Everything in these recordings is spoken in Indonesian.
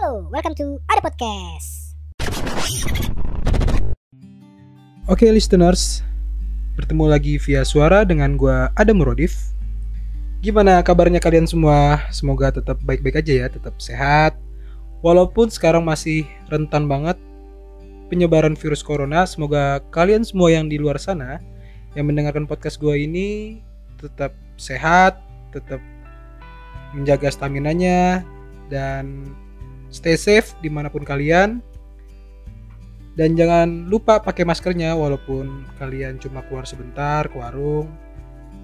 Halo, welcome to Ada Podcast. Oke listeners, bertemu lagi via suara dengan gua Adam Murodif. Gimana kabarnya kalian semua? Semoga tetap baik-baik aja ya, tetap sehat. Walaupun sekarang masih rentan banget penyebaran virus corona, semoga kalian semua yang di luar sana yang mendengarkan podcast gua ini tetap sehat, tetap menjaga stamina-nya dan stay safe di mana pun kalian. Dan jangan lupa pakai maskernya walaupun kalian cuma keluar sebentar ke warung.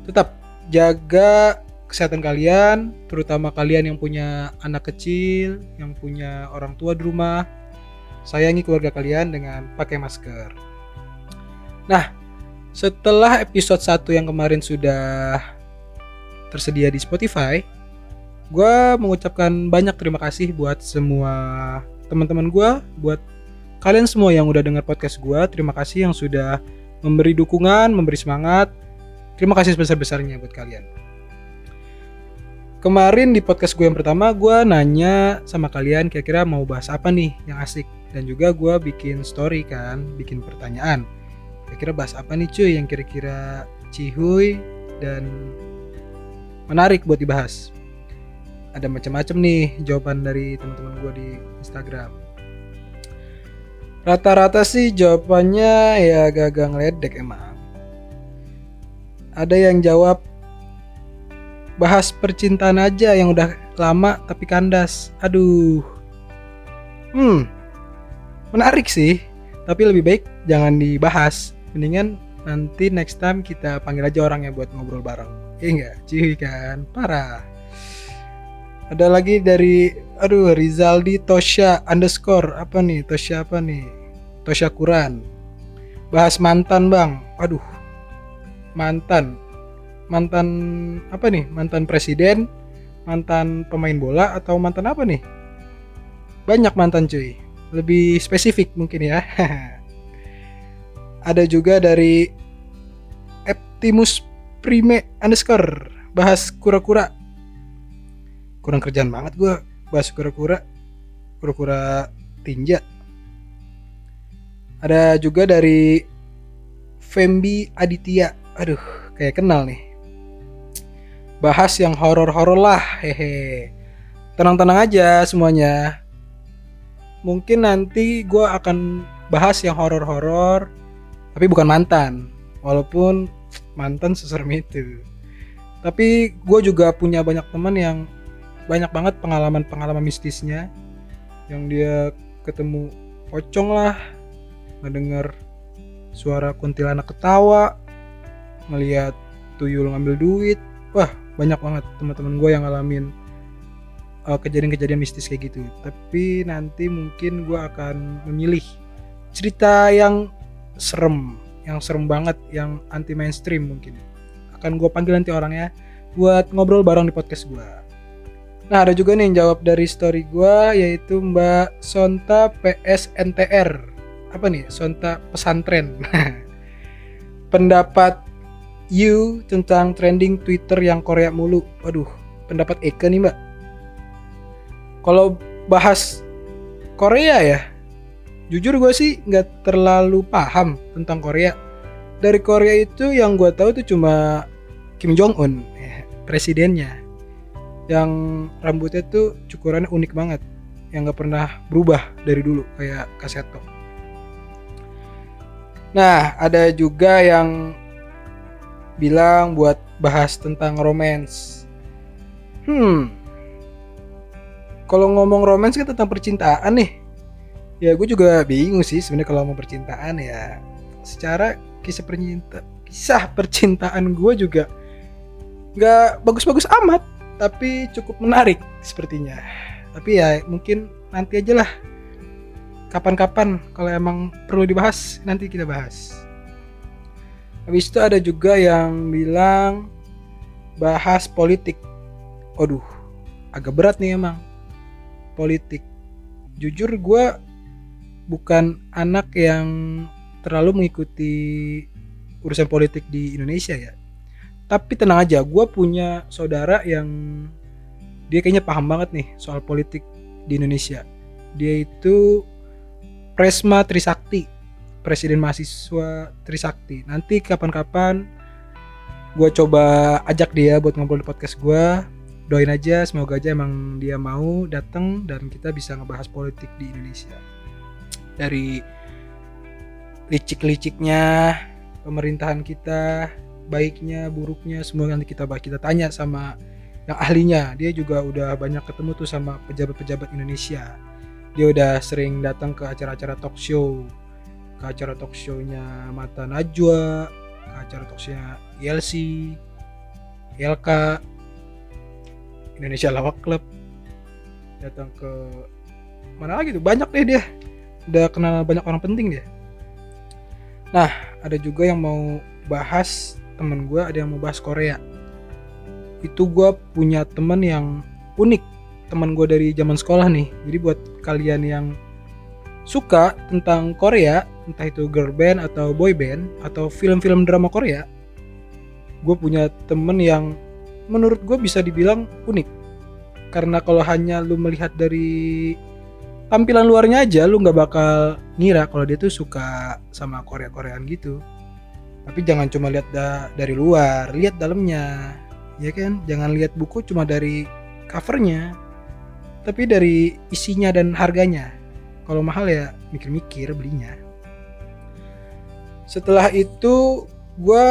Tetap jaga kesehatan kalian terutama kalian yang punya anak kecil yang punya orang tua di rumah. Sayangi keluarga kalian dengan pakai masker. Nah setelah episode 1 yang kemarin sudah tersedia di Spotify gue mengucapkan banyak terima kasih buat semua teman-teman gue, buat kalian semua yang udah dengar podcast gue. Terima kasih yang sudah memberi dukungan, memberi semangat. Terima kasih sebesar-besarnya buat kalian. Kemarin di podcast gue yang pertama, gue nanya sama kalian kira-kira mau bahas apa nih yang asik. Dan juga gue bikin story kan, bikin pertanyaan. Kira-kira bahas apa nih cuy yang kira-kira cihuy dan menarik buat dibahas ada macam-macam nih jawaban dari teman-teman gue di Instagram. Rata-rata sih jawabannya ya agak-agak ngeledek emang. Ada yang jawab bahas percintaan aja yang udah lama tapi kandas. Aduh. Hmm. Menarik sih, tapi lebih baik jangan dibahas. Mendingan nanti next time kita panggil aja orangnya buat ngobrol bareng. Iya enggak? Cuy kan, parah. Ada lagi dari aduh Rizaldi Tosha underscore apa nih? Tosha apa nih? Tosha Kuran bahas mantan bang. Aduh mantan. Mantan apa nih? Mantan presiden mantan pemain bola atau mantan apa nih? Banyak mantan cuy. Lebih spesifik mungkin ya. Ada juga dari Optimus Prime underscore. Bahas kura-kura kurang kerjaan banget gue bahas kura-kura kura-kura tinja. Ada juga dari Fembi Aditya. Aduh kayak kenal nih. Bahas yang horor-horor lah hehe. Tenang-tenang aja semuanya. Mungkin nanti gue akan bahas yang horor-horor tapi bukan mantan. Walaupun mantan seserem itu. Tapi gue juga punya banyak teman yang banyak banget pengalaman-pengalaman mistisnya yang dia ketemu pocong lah ngedenger suara kuntilanak ketawa melihat tuyul ngambil duit. Wah banyak banget teman-teman gue yang ngalamin uh, kejadian-kejadian mistis kayak gitu. Tapi nanti mungkin gue akan memilih cerita yang serem yang serem banget yang anti mainstream mungkin. Akan gue panggil nanti orangnya buat ngobrol bareng di podcast gue Nah ada juga nih yang jawab dari story gue yaitu Mbak Sonta PSNTR apa nih? Sonta pesantren. Pendapat you tentang trending Twitter yang Korea mulu. Waduh pendapat Eka nih Mbak. Kalau bahas Korea ya jujur gue sih nggak terlalu paham tentang Korea. Dari Korea itu yang gue tahu itu cuma Kim Jong Un ya, presidennya yang rambutnya tuh cukurannya unik banget yang nggak pernah berubah dari dulu kayak kaseto. Nah ada juga yang bilang buat bahas tentang romance. Hmm. Kalau ngomong romance kan tentang percintaan nih. Ya gue juga bingung sih sebenarnya kalau ngomong percintaan ya. Secara kisah percinta kisah percintaan gue juga nggak bagus-bagus amat tapi cukup menarik sepertinya. Tapi ya mungkin nanti aja lah. Kapan-kapan kalau emang perlu dibahas nanti kita bahas. Habis itu ada juga yang bilang bahas politik. Waduh, agak berat nih emang. Politik. Jujur gue bukan anak yang terlalu mengikuti urusan politik di Indonesia ya tapi tenang aja gue punya saudara yang dia kayaknya paham banget nih soal politik di Indonesia Dia itu Presma Trisakti, Presiden Mahasiswa Trisakti. Nanti kapan-kapan gue coba ajak dia buat ngobrol di podcast gue. Doain aja, semoga aja emang dia mau datang dan kita bisa ngebahas politik di Indonesia. Dari licik-liciknya pemerintahan kita, baiknya, buruknya, semua nanti kita bahas. Kita tanya sama yang ahlinya. Dia juga udah banyak ketemu tuh sama pejabat-pejabat Indonesia dia udah sering datang ke acara-acara talk show ke acara talk show-nya Mata Najwa ke acara talk show-nya ILC ILK Indonesia Lawak Club datang ke mana lagi tuh banyak deh dia udah kenal banyak orang penting dia nah ada juga yang mau bahas temen gue ada yang mau bahas Korea. Itu gue punya temen yang unik teman gue dari zaman sekolah nih. Jadi buat kalian yang suka tentang Korea entah itu girl band atau boy band atau film-film drama Korea gue punya temen yang menurut gue bisa dibilang unik. Karena kalau hanya lu melihat dari tampilan luarnya aja lu nggak bakal ngira kalau dia tuh suka sama Korea Koreaan gitu tapi jangan cuma lihat da dari luar lihat dalamnya. Ya kan? Jangan lihat buku cuma dari covernya tapi dari isinya dan harganya. Kalau mahal ya mikir-mikir belinya. Setelah itu gue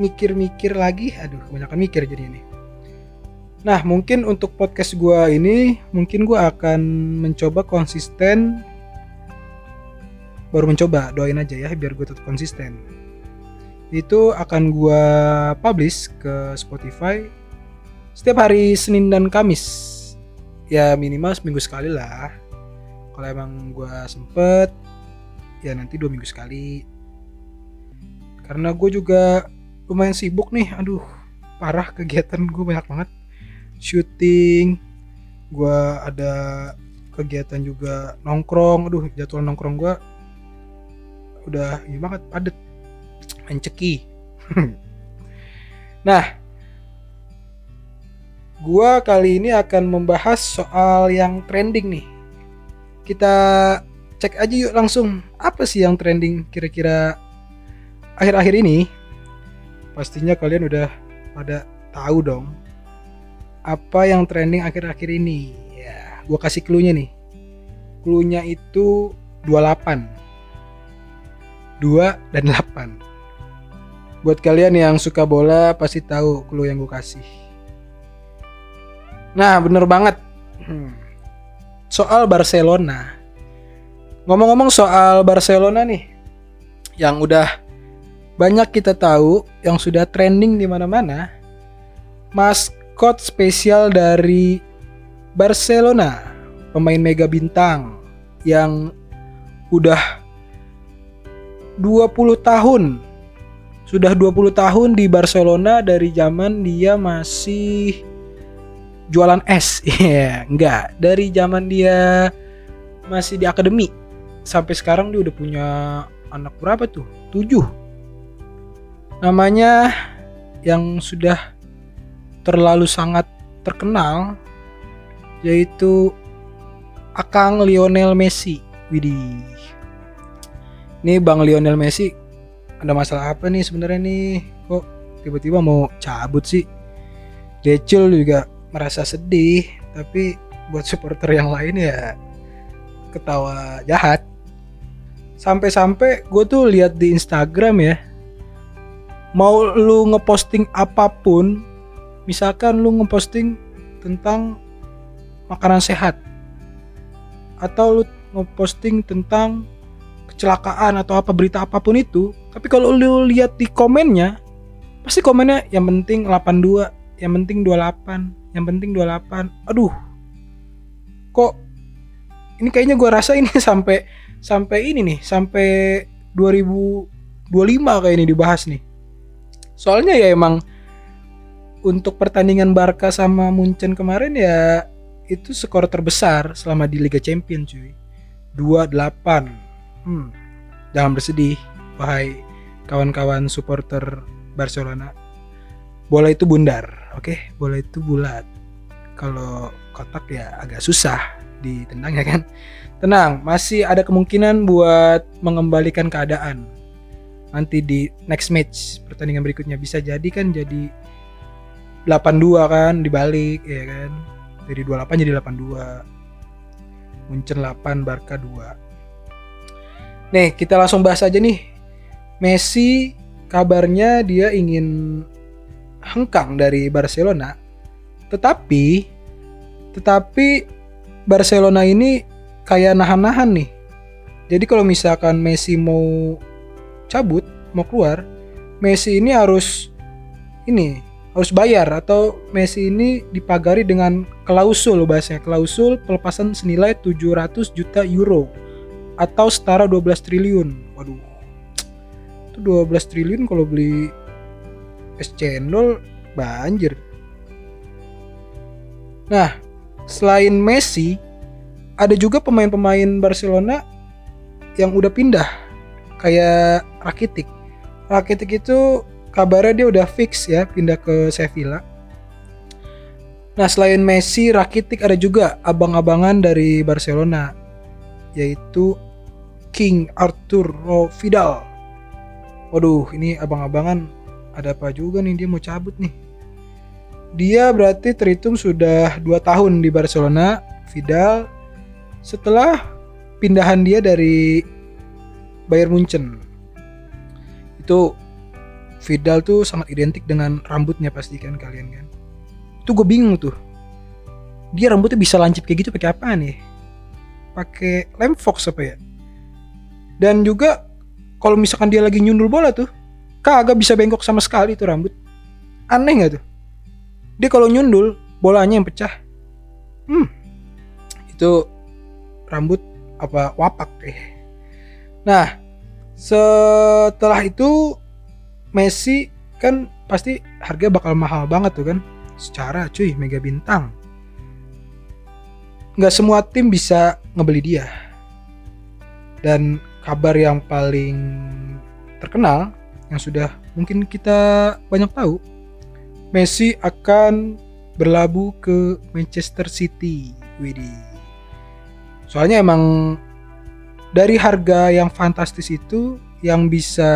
mikir-mikir lagi. Aduh kebanyakan mikir jadi ini. Nah mungkin untuk podcast gue ini mungkin gue akan mencoba konsisten baru mencoba doain aja ya biar gue tetap konsisten. Itu akan gue publish ke Spotify setiap hari Senin dan Kamis. Ya minimal seminggu sekali lah. Kalau emang gue sempet ya nanti dua minggu sekali. Karena gue juga lumayan sibuk nih aduh parah kegiatan gue banyak banget. Syuting gue ada kegiatan juga nongkrong aduh jadwal nongkrong gue udah gimana banget padet main ceki nah Gua kali ini akan membahas soal yang trending nih. Kita cek aja yuk langsung. Apa sih yang trending kira-kira akhir-akhir ini? Pastinya kalian udah pada tahu dong. Apa yang trending akhir-akhir ini? Ya, gua kasih clue-nya nih. Clue-nya itu 28. 2 dan 8. Buat kalian yang suka bola pasti tahu clue yang gue kasih. Nah, bener banget. Hmm. Soal Barcelona. Ngomong-ngomong soal Barcelona nih, yang udah banyak kita tahu, yang sudah trending di mana-mana, maskot spesial dari Barcelona, pemain mega bintang yang udah 20 tahun sudah 20 tahun di Barcelona dari zaman dia masih jualan es. Yeah, enggak. Dari zaman dia masih di akademi sampai sekarang dia udah punya anak berapa tuh? Tujuh. Namanya yang sudah terlalu sangat terkenal yaitu Akang Lionel Messi. Widih. Ini Bang Lionel Messi ada masalah apa nih sebenarnya nih? Kok tiba-tiba mau cabut sih? Decul juga merasa sedih tapi buat supporter yang lain ya ketawa jahat sampai-sampai gue tuh lihat di Instagram ya mau lu ngeposting apa pun misalkan lu ngeposting tentang makanan sehat atau lu ngeposting tentang kecelakaan atau apa berita apa pun itu tapi kalau lu lihat di komennya pasti komennya yang penting 82 yang penting 28 yang penting 28 aduh kok ini kayaknya gue rasa ini sampai sampai ini nih sampai 2025 kayak ini dibahas nih. Soalnya ya emang untuk pertandingan Barca sama Munchen kemarin ya itu skor terbesar selama di Liga Champions cuy. 28 hmm, jangan bersedih wahai kawan-kawan supporter Barcelona bola itu bundar oke okay? bola itu bulat kalau kotak ya agak susah ditendang ya kan. Tenang, masih ada kemungkinan buat mengembalikan keadaan. Nanti di next match pertandingan berikutnya bisa jadi kan jadi 82 kan dibalik ya kan. Dari 28 jadi 82. Munchen 8, Barca 2. Nih, kita langsung bahas aja nih. Messi kabarnya dia ingin hengkang dari Barcelona. Tetapi tetapi Barcelona ini kayak nahan-nahan nih. Jadi kalau misalkan Messi mau cabut, mau keluar, Messi ini harus ini harus bayar atau Messi ini dipagari dengan klausul bahasanya klausul pelepasan senilai 700 juta euro atau setara 12 triliun. Waduh. Itu 12 triliun kalau beli es cendol banjir. Nah, selain Messi, ada juga pemain-pemain Barcelona yang udah pindah kayak Rakitic. Rakitic itu kabarnya dia udah fix ya pindah ke Sevilla. Nah selain Messi, Rakitic ada juga abang-abangan dari Barcelona yaitu King Arturo Vidal. Waduh ini abang-abangan ada apa juga nih dia mau cabut nih. Dia berarti terhitung sudah 2 tahun di Barcelona, Vidal setelah pindahan dia dari Bayern Munchen. Itu Vidal tuh sangat identik dengan rambutnya pasti kan kalian kan. Itu gue bingung tuh. Dia rambutnya bisa lancip kayak gitu pakai apa nih? Pakai lem fox apa ya? Dan juga kalau misalkan dia lagi nyundul bola tuh, kagak bisa bengkok sama sekali tuh rambut. Aneh gak tuh? Dia kalau nyundul, bolanya yang pecah. Hmm, itu rambut apa wapak eh. Nah, setelah itu Messi kan pasti harga bakal mahal banget tuh kan secara cuy mega bintang nggak semua tim bisa ngebeli dia. Dan kabar yang paling terkenal yang sudah mungkin kita banyak tahu Messi akan berlabuh ke Manchester City. Widih. Soalnya emang dari harga yang fantastis itu yang bisa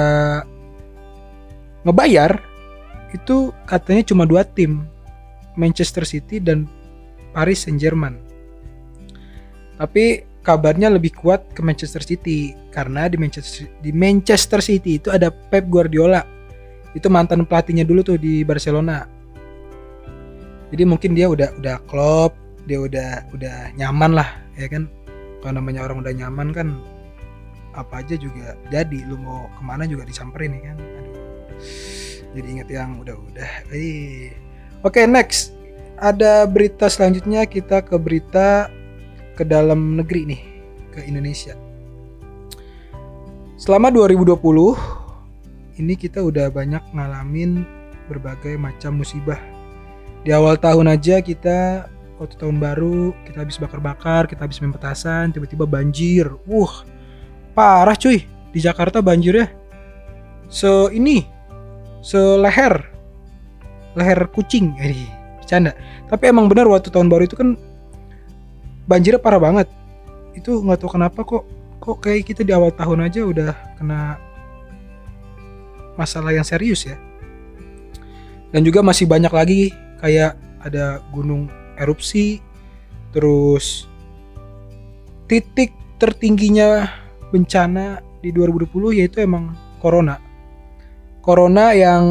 ngebayar itu katanya cuma dua tim Manchester City dan Paris Saint Germain tapi kabarnya lebih kuat ke Manchester City karena di Manchester di Manchester City itu ada Pep Guardiola. Itu mantan pelatihnya dulu tuh di Barcelona. Jadi mungkin dia udah udah klop dia udah udah nyaman lah ya kan? Kalau namanya orang udah nyaman kan apa aja juga jadi. Lu mau ke mana juga disamperin ya kan? Jadi ingat yang udah-udah. Oke okay, next. Ada berita selanjutnya. Kita ke berita ke dalam negeri nih ke Indonesia. Selama 2020 ini kita udah banyak ngalamin berbagai macam musibah. Di awal tahun aja kita waktu tahun baru kita habis bakar-bakar kita habis main tiba-tiba banjir. Wah parah cuy di Jakarta banjirnya so ini seleher leher kucing. Ini bercanda. Tapi emang benar waktu tahun baru itu kan banjirnya parah banget. Itu nggak tahu kenapa kok kok kayak kita di awal tahun aja udah kena masalah yang serius ya. Dan juga masih banyak lagi kayak ada gunung erupsi terus titik tertingginya bencana di 2020 yaitu emang corona. Corona yang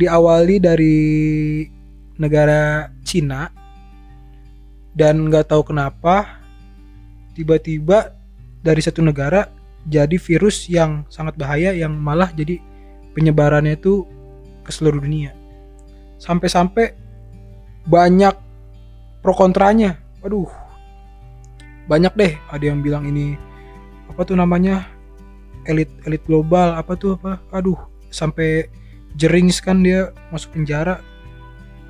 diawali dari negara Cina dan nggak tahu kenapa tiba-tiba dari satu negara jadi virus yang sangat bahaya yang malah jadi penyebarannya itu ke seluruh dunia. Sampai-sampai banyak pro kontranya. Aduh banyak deh ada yang bilang ini apa tuh namanya elit elit global apa tuh apa aduh sampai jerings kan dia masuk penjara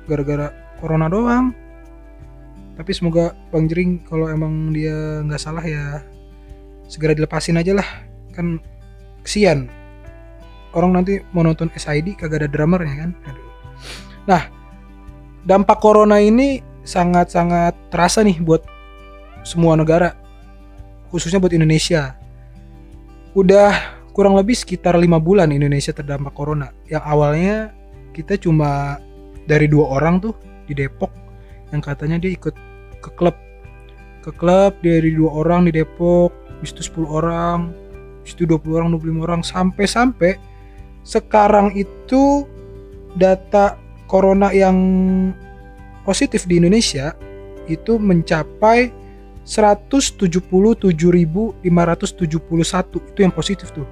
gara-gara corona doang tapi semoga bang jering kalau emang dia nggak salah ya segera dilepasin aja lah. Kan kesian. Orang nanti mau nonton SID kagak ada drummernya kan? Nah dampak corona ini sangat-sangat terasa nih buat semua negara khususnya buat Indonesia. Udah kurang lebih sekitar lima bulan Indonesia terdampak corona. Yang awalnya kita cuma dari dua orang tuh di Depok yang katanya dia ikut ke klub. Ke klub dari dua orang di Depok bis itu 10 orang bis itu 20 orang 25 orang. Sampai-sampai sekarang itu data corona yang positif di Indonesia itu mencapai 177.571 itu yang positif tuh.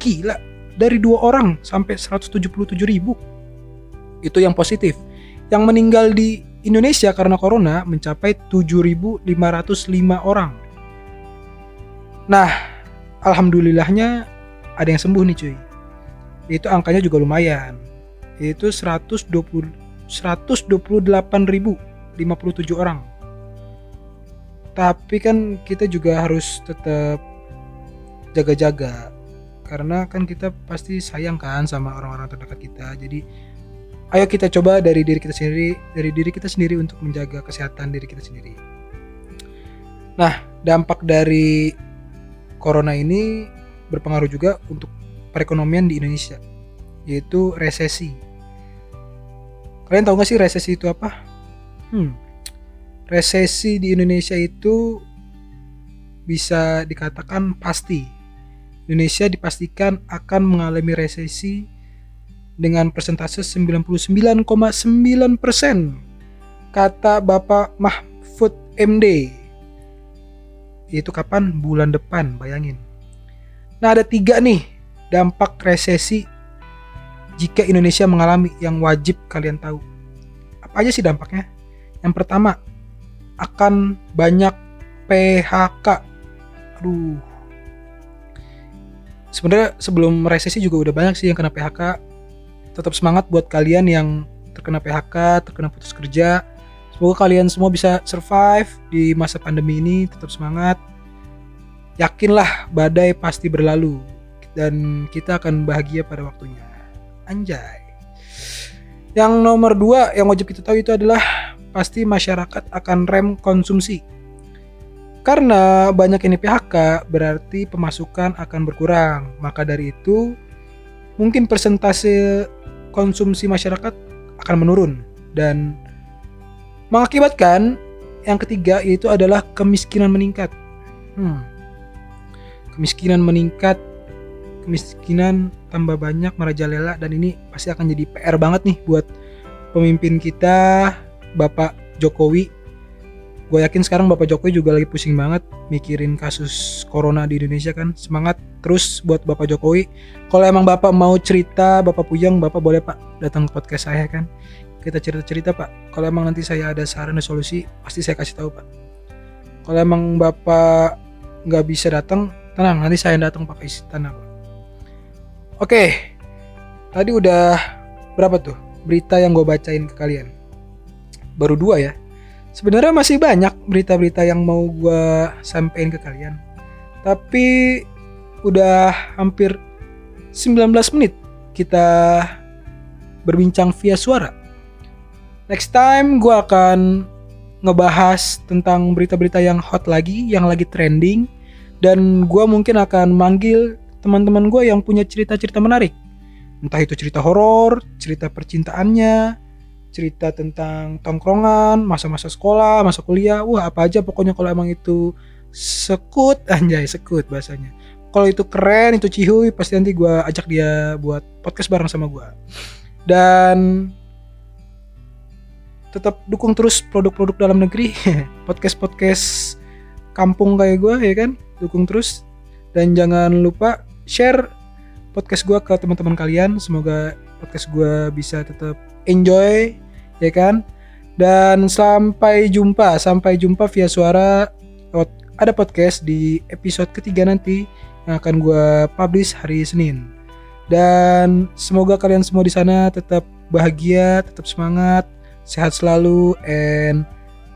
Gila dari dua orang sampai 177 ribu. Itu yang positif. Yang meninggal di Indonesia karena corona mencapai 7.505 orang. Nah alhamdulillahnya ada yang sembuh nih cuy. Itu angkanya juga lumayan. Itu 120 128.057 orang. Tapi kan kita juga harus tetap jaga-jaga. Karena kan kita pasti sayang kan sama orang-orang terdekat kita. Jadi ayo kita coba dari diri kita sendiri dari diri kita sendiri untuk menjaga kesehatan diri kita sendiri. Nah dampak dari corona ini berpengaruh juga untuk perekonomian di Indonesia yaitu resesi. Kalian tahu gak sih resesi itu apa? Hmm. Resesi di Indonesia itu bisa dikatakan pasti. Indonesia dipastikan akan mengalami resesi dengan persentase 99,9 persen kata Bapak Mahfud MD itu kapan? Bulan depan bayangin. Nah ada tiga nih dampak resesi jika Indonesia mengalami yang wajib kalian tahu. Apa aja sih dampaknya? Yang pertama akan banyak PHK aduh. Sebenarnya sebelum resesi juga udah banyak sih yang kena PHK tetap semangat buat kalian yang terkena PHK terkena putus kerja. Semoga kalian semua bisa survive di masa pandemi ini tetap semangat. Yakinlah badai pasti berlalu dan kita akan bahagia pada waktunya. Anjay. Yang nomor dua yang wajib kita tahu itu adalah pasti masyarakat akan rem konsumsi. Karena banyak ini PHK berarti pemasukan akan berkurang. Maka dari itu mungkin persentase konsumsi masyarakat akan menurun dan mengakibatkan yang ketiga yaitu adalah kemiskinan meningkat. Hmm. Kemiskinan meningkat, kemiskinan tambah banyak merajalela dan ini pasti akan jadi PR banget nih buat pemimpin kita Bapak Jokowi gue yakin sekarang Bapak Jokowi juga lagi pusing banget mikirin kasus corona di Indonesia kan? Semangat terus buat Bapak Jokowi. Kalau emang Bapak mau cerita Bapak Puyang Bapak boleh Pak datang ke podcast saya kan? Kita cerita-cerita Pak. Kalau emang nanti saya ada saran dan solusi pasti saya kasih tahu Pak. Kalau emang Bapak nggak bisa datang tenang nanti saya datang pakai istana Pak. Oke. Tadi udah berapa tuh? Berita yang gue bacain ke kalian. Baru dua ya sebenarnya masih banyak berita-berita yang mau gue sampein ke kalian. Tapi udah hampir 19 menit kita berbincang via suara. Next time gue akan ngebahas tentang berita-berita yang hot lagi yang lagi trending dan gue mungkin akan manggil teman-teman gue yang punya cerita-cerita menarik. Entah itu cerita horor cerita percintaannya cerita tentang tongkrongan, masa-masa sekolah, masa kuliah, wah apa aja pokoknya kalau emang itu sekut, anjay sekut bahasanya. Kalau itu keren, itu cihuy, pasti nanti gue ajak dia buat podcast bareng sama gue. Dan tetap dukung terus produk-produk dalam negeri, podcast-podcast kampung kayak gue ya kan, dukung terus. Dan jangan lupa share podcast gue ke teman-teman kalian. Semoga podcast gue bisa tetap enjoy ya kan? Dan sampai jumpa sampai jumpa via suara ada podcast di episode ketiga nanti yang akan gue publish hari Senin. Dan semoga kalian semua di sana tetap bahagia tetap semangat sehat selalu and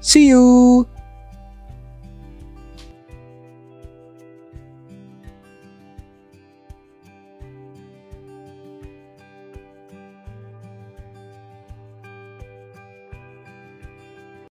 see you